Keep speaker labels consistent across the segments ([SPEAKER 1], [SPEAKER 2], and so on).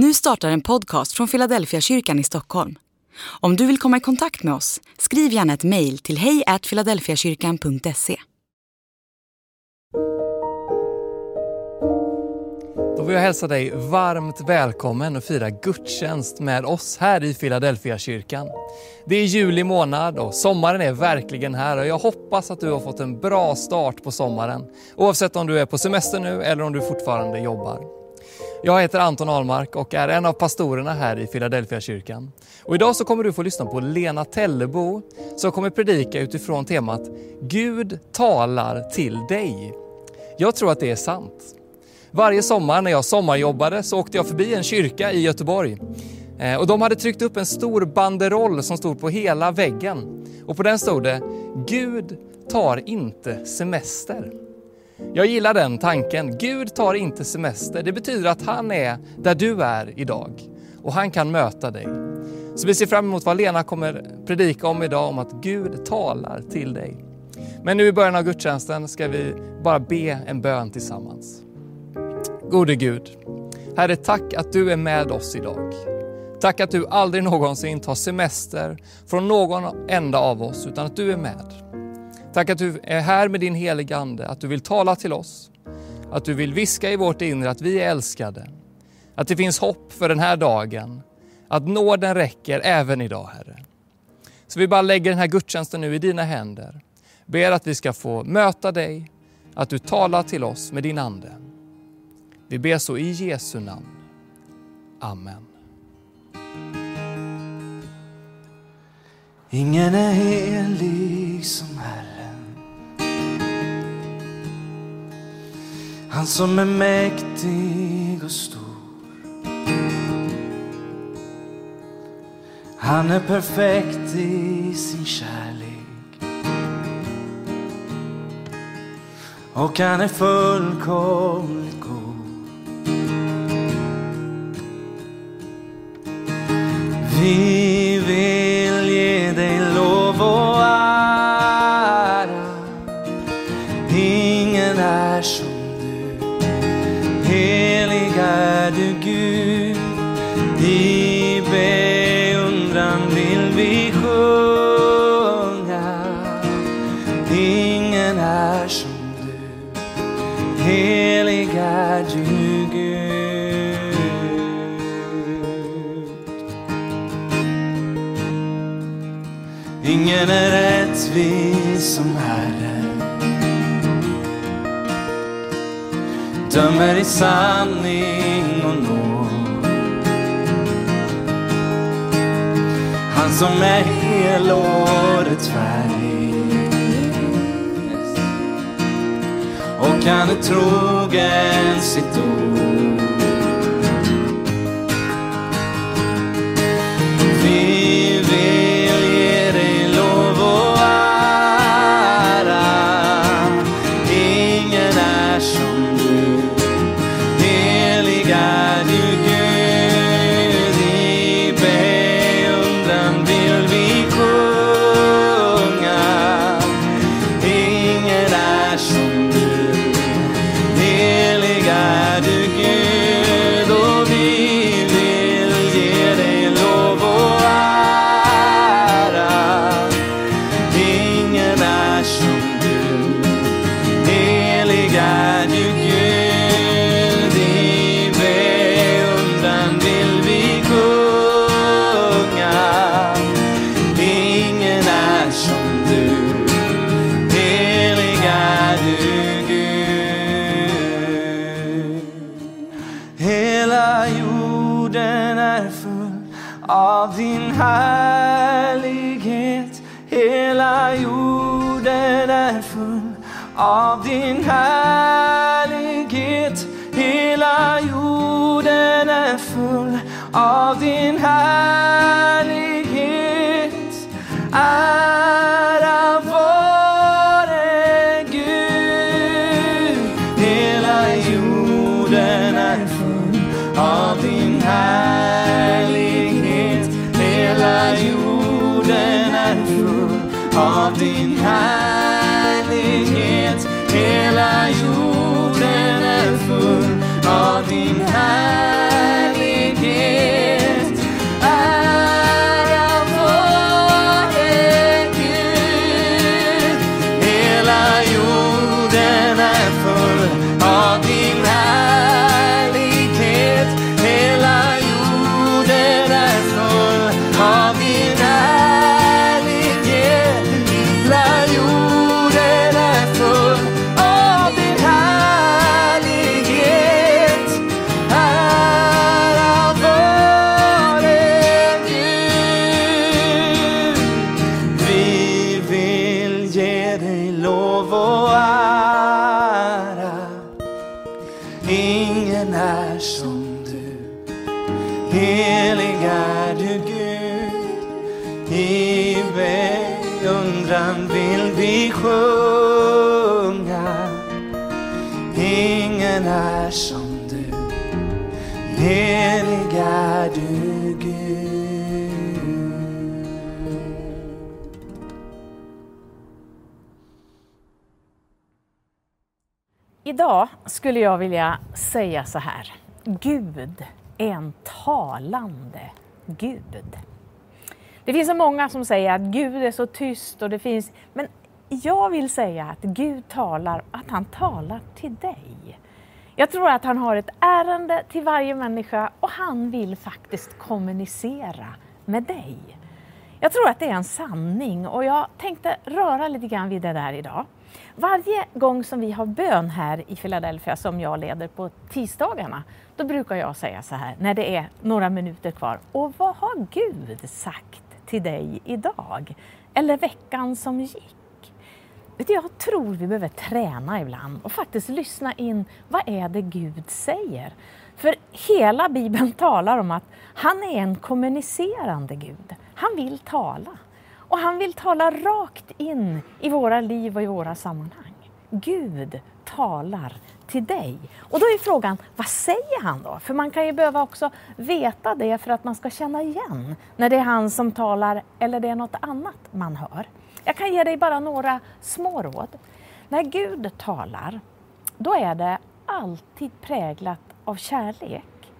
[SPEAKER 1] Nu startar en podcast från Philadelphia kyrkan i Stockholm. Om du vill komma i kontakt med oss, skriv gärna ett mejl till hejfiladelfiakyrkan.se.
[SPEAKER 2] Då vill jag hälsa dig varmt välkommen och fira gudstjänst med oss här i Philadelphia kyrkan. Det är juli månad och sommaren är verkligen här och jag hoppas att du har fått en bra start på sommaren. Oavsett om du är på semester nu eller om du fortfarande jobbar. Jag heter Anton Ahlmark och är en av pastorerna här i Philadelphia kyrkan. Och idag så kommer du få lyssna på Lena Tellebo som kommer predika utifrån temat Gud talar till dig. Jag tror att det är sant. Varje sommar när jag sommarjobbade så åkte jag förbi en kyrka i Göteborg. Eh, och de hade tryckt upp en stor banderoll som stod på hela väggen. Och på den stod det Gud tar inte semester. Jag gillar den tanken. Gud tar inte semester. Det betyder att han är där du är idag och han kan möta dig. Så vi ser fram emot vad Lena kommer predika om idag, om att Gud talar till dig. Men nu i början av gudstjänsten ska vi bara be en bön tillsammans. Gode Gud, Herre tack att du är med oss idag. Tack att du aldrig någonsin tar semester från någon enda av oss, utan att du är med. Tack att du är här med din heliga Ande, att du vill tala till oss, att du vill viska i vårt inre att vi är älskade, att det finns hopp för den här dagen, att nåden räcker även idag Herre. Så vi bara lägger den här gudstjänsten nu i dina händer, ber att vi ska få möta dig, att du talar till oss med din Ande. Vi ber så i Jesu namn. Amen.
[SPEAKER 3] Ingen är helig som Herren Han som är mäktig och stor. Han är perfekt i sin kärlek. Och han är fullkomligt god. Vi sjunga. Ingen är som du. Helig är du Gud. Ingen är rättvis som Herren, dömer i sanning Han som är hel och rättfärdig och han är trogen sitt ord.
[SPEAKER 4] Hela jorden
[SPEAKER 3] i beundran vill vi sjunga. Ingen är som du, helig är du Gud.
[SPEAKER 4] Idag skulle jag vilja säga så här. Gud är en talande Gud. Det finns så många som säger att Gud är så tyst och det finns... Men jag vill säga att Gud talar, att han talar till dig. Jag tror att han har ett ärende till varje människa och han vill faktiskt kommunicera med dig. Jag tror att det är en sanning och jag tänkte röra lite grann vid det där idag. Varje gång som vi har bön här i Philadelphia som jag leder på tisdagarna, då brukar jag säga så här när det är några minuter kvar. Och vad har Gud sagt till dig idag? Eller veckan som gick? Jag tror vi behöver träna ibland och faktiskt lyssna in vad är det Gud säger. För hela Bibeln talar om att han är en kommunicerande Gud. Han vill tala. Och han vill tala rakt in i våra liv och i våra sammanhang. Gud talar till dig. Och då är frågan, vad säger han då? För man kan ju behöva också veta det för att man ska känna igen när det är han som talar eller det är något annat man hör. Jag kan ge dig bara några små råd. När Gud talar, då är det alltid präglat av kärlek.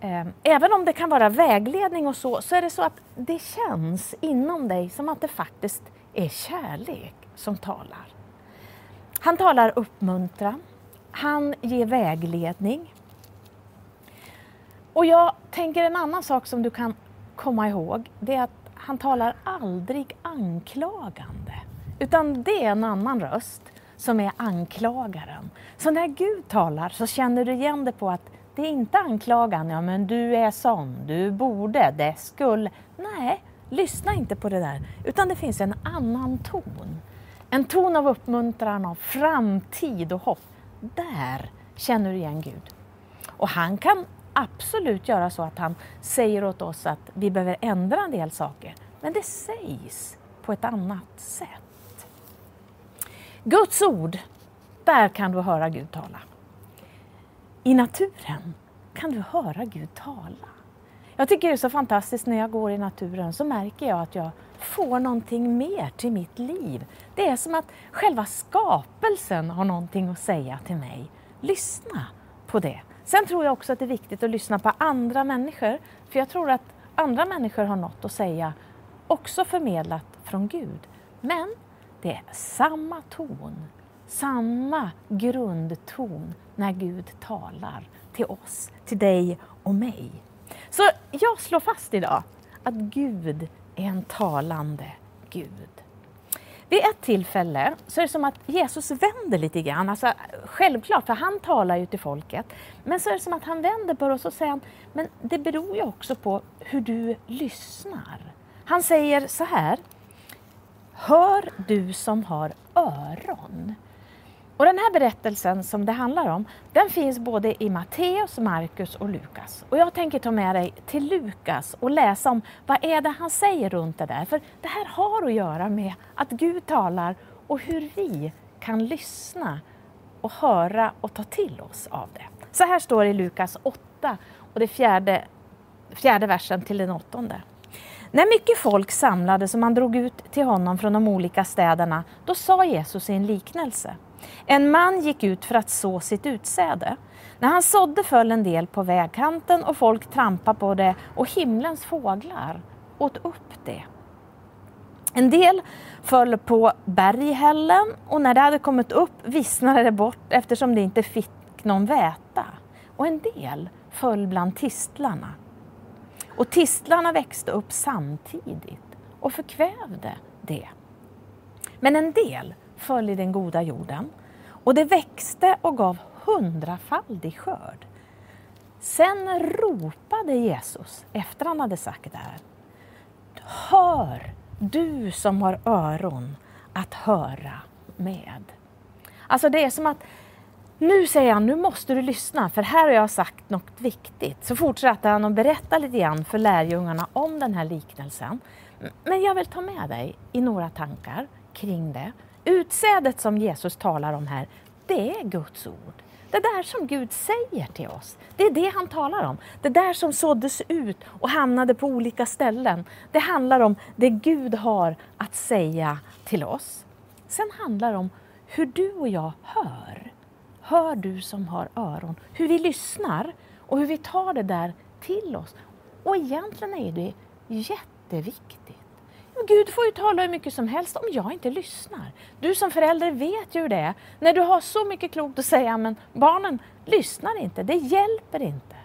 [SPEAKER 4] Eh, även om det kan vara vägledning och så, så är det så att det känns inom dig som att det faktiskt är kärlek som talar. Han talar uppmuntran, han ger vägledning. Och jag tänker en annan sak som du kan komma ihåg, det är att han talar aldrig anklagande. Utan det är en annan röst som är anklagaren. Så när Gud talar så känner du igen det på att det är inte anklagan, ja men du är sån, du borde, det skulle. Nej, lyssna inte på det där. Utan det finns en annan ton. En ton av uppmuntran, av framtid och hopp. Där känner du igen Gud. Och han kan absolut göra så att han säger åt oss att vi behöver ändra en del saker. Men det sägs på ett annat sätt. Guds ord, där kan du höra Gud tala. I naturen kan du höra Gud tala. Jag tycker det är så fantastiskt när jag går i naturen så märker jag att jag får någonting mer till mitt liv. Det är som att själva skapelsen har någonting att säga till mig. Lyssna på det. Sen tror jag också att det är viktigt att lyssna på andra människor. För jag tror att andra människor har något att säga, också förmedlat från Gud. Men det är samma ton, samma grundton när Gud talar till oss, till dig och mig. Så jag slår fast idag att Gud är en talande Gud. Vid ett tillfälle så är det som att Jesus vänder lite grann. Alltså, självklart, för han talar ju till folket. Men så är det som att han vänder på det och så säger han, men det beror ju också på hur du lyssnar. Han säger så här, Hör du som har öron. Och den här berättelsen som det handlar om, den finns både i Matteus, Markus och Lukas. Och jag tänker ta med dig till Lukas och läsa om vad är det han säger runt det där. För det här har att göra med att Gud talar och hur vi kan lyssna och höra och ta till oss av det. Så här står det i Lukas 8 och det fjärde, fjärde versen till den åttonde. När mycket folk samlades och man drog ut till honom från de olika städerna, då sa Jesus i en liknelse. En man gick ut för att så sitt utsäde. När han sådde föll en del på vägkanten och folk trampade på det och himlens fåglar åt upp det. En del föll på berghällen och när det hade kommit upp vissnade det bort eftersom det inte fick någon väta. Och en del föll bland tistlarna. Och tistlarna växte upp samtidigt och förkvävde det. Men en del föll i den goda jorden och det växte och gav hundrafaldig skörd. Sen ropade Jesus efter han hade sagt det här. Hör du som har öron att höra med. Alltså det är som att Nu säger han, nu måste du lyssna för här har jag sagt något viktigt. Så fortsätter han att berätta lite grann för lärjungarna om den här liknelsen. Men jag vill ta med dig i några tankar kring det. Utsädet som Jesus talar om här, det är Guds ord. Det där som Gud säger till oss, det är det han talar om. Det där som såddes ut och hamnade på olika ställen, det handlar om det Gud har att säga till oss. Sen handlar det om hur du och jag hör. Hör du som har öron. Hur vi lyssnar och hur vi tar det där till oss. Och egentligen är det jätteviktigt. Gud får ju tala hur mycket som helst om jag inte lyssnar. Du som förälder vet ju det När du har så mycket klokt att säga, men barnen lyssnar inte, det hjälper inte.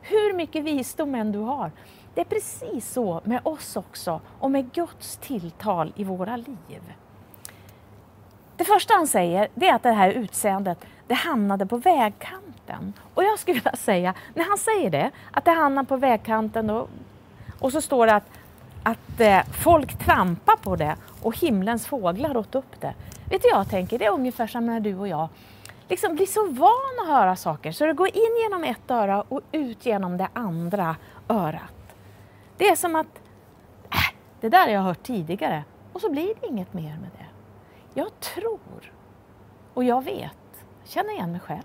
[SPEAKER 4] Hur mycket visdom än du har. Det är precis så med oss också och med Guds tilltal i våra liv. Det första han säger det är att det här utseendet det hamnade på vägkanten. Och jag skulle vilja säga, när han säger det, att det hamnar på vägkanten och, och så står det att att eh, folk trampar på det och himlens fåglar åt upp det. Vet du jag tänker? Det är ungefär som när du och jag liksom blir så van att höra saker så det går in genom ett öra och ut genom det andra örat. Det är som att äh, det där har jag hört tidigare och så blir det inget mer med det. Jag tror och jag vet, känner igen mig själv,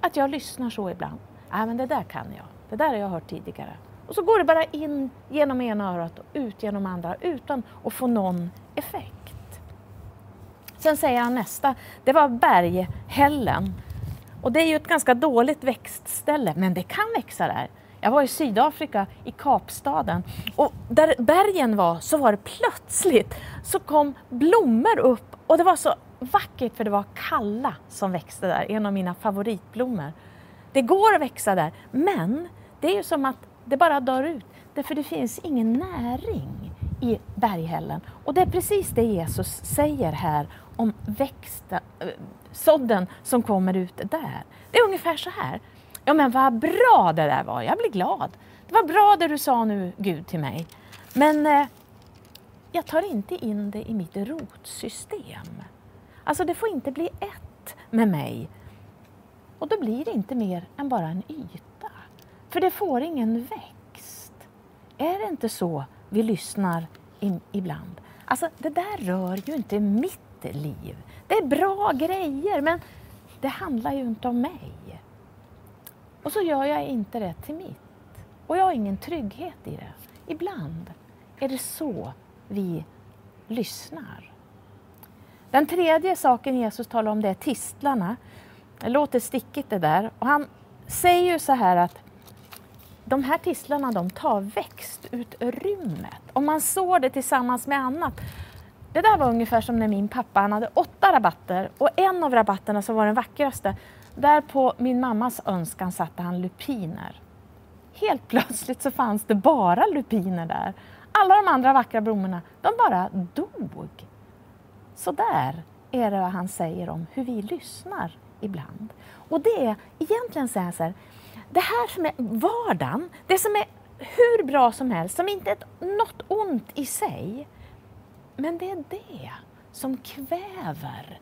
[SPEAKER 4] att jag lyssnar så ibland. Nej, äh, men det där kan jag. Det där har jag hört tidigare. Och så går det bara in genom ena örat och ut genom andra utan att få någon effekt. Sen säger han nästa, det var berghällen. Och det är ju ett ganska dåligt växtställe, men det kan växa där. Jag var i Sydafrika, i Kapstaden, och där bergen var så var det plötsligt så kom blommor upp och det var så vackert för det var kalla som växte där, en av mina favoritblommor. Det går att växa där, men det är ju som att det bara dör ut. Därför det finns ingen näring i berghällen. Och det är precis det Jesus säger här om växta, eh, sådden som kommer ut där. Det är ungefär så här. Ja men vad bra det där var, jag blir glad. Det var bra det du sa nu Gud till mig. Men eh, jag tar inte in det i mitt rotsystem. Alltså det får inte bli ett med mig. Och då blir det inte mer än bara en yta. För det får ingen växt. Är det inte så vi lyssnar in, ibland? Alltså, det där rör ju inte mitt liv. Det är bra grejer, men det handlar ju inte om mig. Och så gör jag inte det till mitt. Och jag har ingen trygghet i det. Ibland är det så vi lyssnar. Den tredje saken Jesus talar om det är tistlarna. Det låter stickigt det där. Och han säger ju så här att de här tistlarna de tar växtutrymmet. Om man sår det tillsammans med annat. Det där var ungefär som när min pappa han hade åtta rabatter och en av rabatterna som var den vackraste, där på min mammas önskan satte han lupiner. Helt plötsligt så fanns det bara lupiner där. Alla de andra vackra blommorna, de bara dog. Så där är det vad han säger om hur vi lyssnar ibland. Och det är egentligen så här, det här som är vardagen, det som är hur bra som helst, som inte är något ont i sig. Men det är det som kväver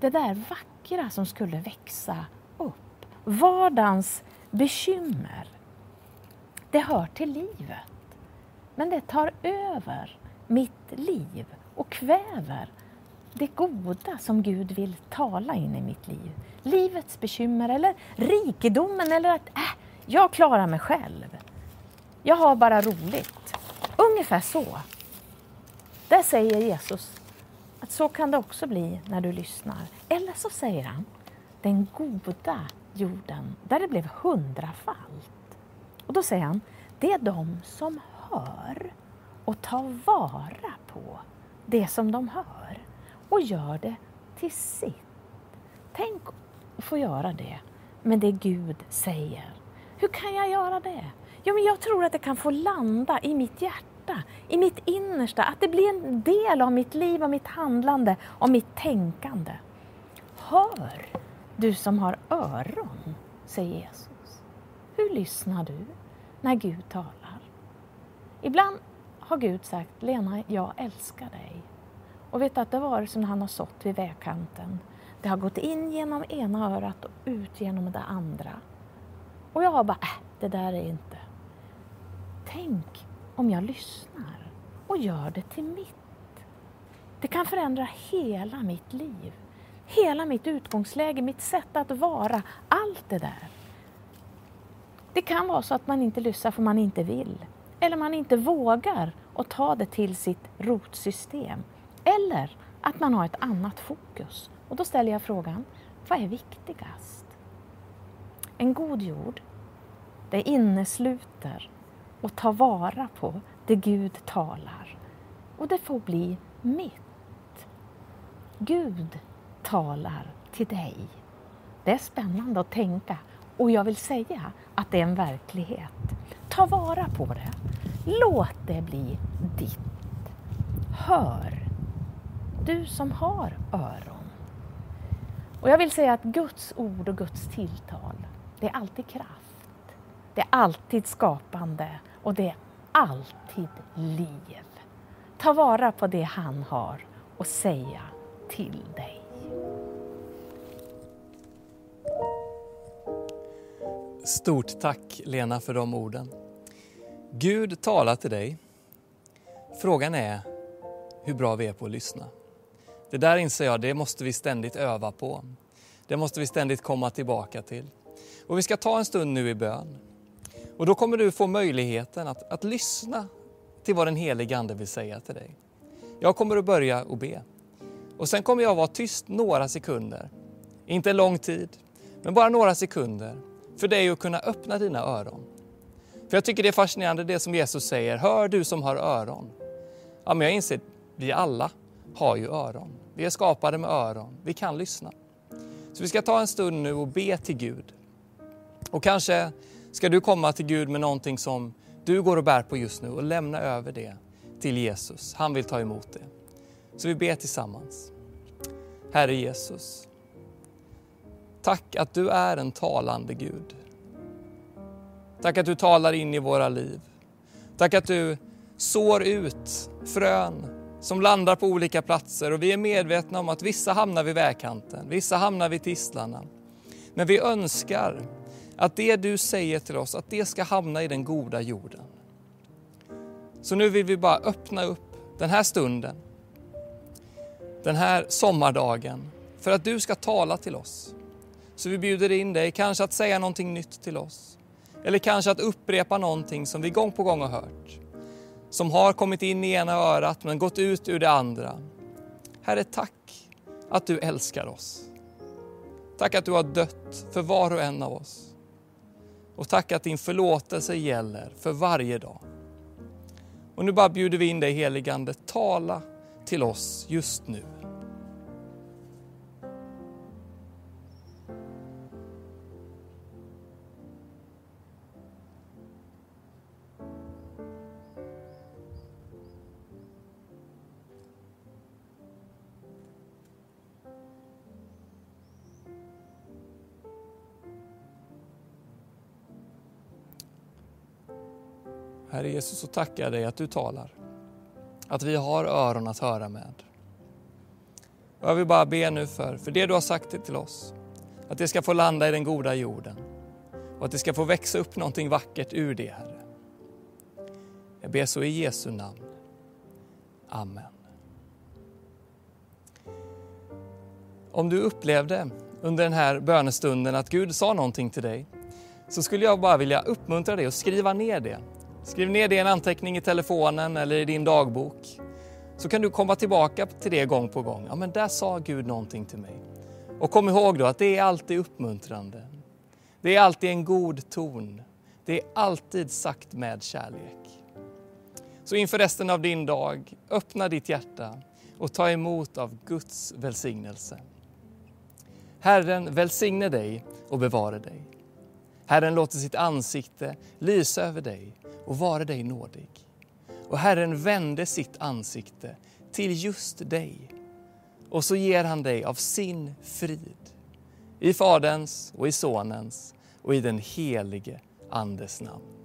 [SPEAKER 4] det där vackra som skulle växa upp. Vardagens bekymmer. Det hör till livet. Men det tar över mitt liv och kväver det goda som Gud vill tala in i mitt liv. Livets bekymmer eller rikedomen eller att äh, jag klarar mig själv. Jag har bara roligt. Ungefär så. Där säger Jesus att så kan det också bli när du lyssnar. Eller så säger han den goda jorden där det blev hundrafalt. Och då säger han, det är de som hör och tar vara på det som de hör och gör det till sitt. Tänk att få göra det med det Gud säger. Hur kan jag göra det? Jo, men jag tror att det kan få landa i mitt hjärta, i mitt innersta, att det blir en del av mitt liv, av mitt handlande, av mitt tänkande. Hör, du som har öron, säger Jesus. Hur lyssnar du när Gud talar? Ibland har Gud sagt, Lena, jag älskar dig. Och vet att det var som när han har sått vid vägkanten. Det har gått in genom ena örat och ut genom det andra. Och jag har bara, äh, det där är inte. Tänk om jag lyssnar och gör det till mitt. Det kan förändra hela mitt liv. Hela mitt utgångsläge, mitt sätt att vara, allt det där. Det kan vara så att man inte lyssnar för man inte vill. Eller man inte vågar att ta det till sitt rotsystem. Eller att man har ett annat fokus. Och då ställer jag frågan, vad är viktigast? En god jord, det innesluter och tar vara på det Gud talar. Och det får bli mitt. Gud talar till dig. Det är spännande att tänka och jag vill säga att det är en verklighet. Ta vara på det. Låt det bli ditt. Hör, du som har öron. Och jag vill säga att Guds ord och Guds tilltal, det är alltid kraft. Det är alltid skapande och det är alltid liv. Ta vara på det han har och säga till dig.
[SPEAKER 2] Stort tack Lena för de orden. Gud talar till dig. Frågan är hur bra vi är på att lyssna. Det där inser jag, det måste vi ständigt öva på. Det måste vi ständigt komma tillbaka till. Och vi ska ta en stund nu i bön. Och då kommer du få möjligheten att, att lyssna till vad den helige Ande vill säga till dig. Jag kommer att börja och be. Och sen kommer jag vara tyst några sekunder. Inte lång tid, men bara några sekunder för dig att kunna öppna dina öron. För jag tycker det är fascinerande det som Jesus säger, hör du som har öron. Ja, men jag inser, vi alla har ju öron. Vi är skapade med öron, vi kan lyssna. Så vi ska ta en stund nu och be till Gud. Och kanske ska du komma till Gud med någonting som du går och bär på just nu och lämna över det till Jesus. Han vill ta emot det. Så vi ber tillsammans. Herre Jesus, tack att du är en talande Gud. Tack att du talar in i våra liv. Tack att du sår ut frön som landar på olika platser och vi är medvetna om att vissa hamnar vid vägkanten, vissa hamnar vid tistlarna. Men vi önskar att det du säger till oss, att det ska hamna i den goda jorden. Så nu vill vi bara öppna upp den här stunden, den här sommardagen, för att du ska tala till oss. Så vi bjuder in dig, kanske att säga någonting nytt till oss. Eller kanske att upprepa någonting som vi gång på gång har hört. Som har kommit in i ena örat men gått ut ur det andra. Herre, tack att du älskar oss. Tack att du har dött för var och en av oss. Och tack att din förlåtelse gäller för varje dag. Och nu bara bjuder vi in dig heligande, tala till oss just nu. Jesus, så tackar jag dig att du talar. Att vi har öron att höra med. Och jag vill bara be nu för, för det du har sagt till oss. Att det ska få landa i den goda jorden. Och att det ska få växa upp någonting vackert ur det, Herre. Jag ber så i Jesu namn. Amen. Om du upplevde under den här bönestunden att Gud sa någonting till dig så skulle jag bara vilja uppmuntra dig att skriva ner det Skriv ner det i en anteckning i telefonen eller i din dagbok. Så kan du komma tillbaka till det gång på gång. Ja, men där sa Gud någonting till mig. Och kom ihåg då att det är alltid uppmuntrande. Det är alltid en god ton. Det är alltid sagt med kärlek. Så inför resten av din dag, öppna ditt hjärta och ta emot av Guds välsignelse. Herren välsigne dig och bevara dig. Herren låter sitt ansikte lysa över dig och vare dig nådig. Och Herren vände sitt ansikte till just dig och så ger han dig av sin frid. I Faderns och i Sonens och i den helige Andes namn.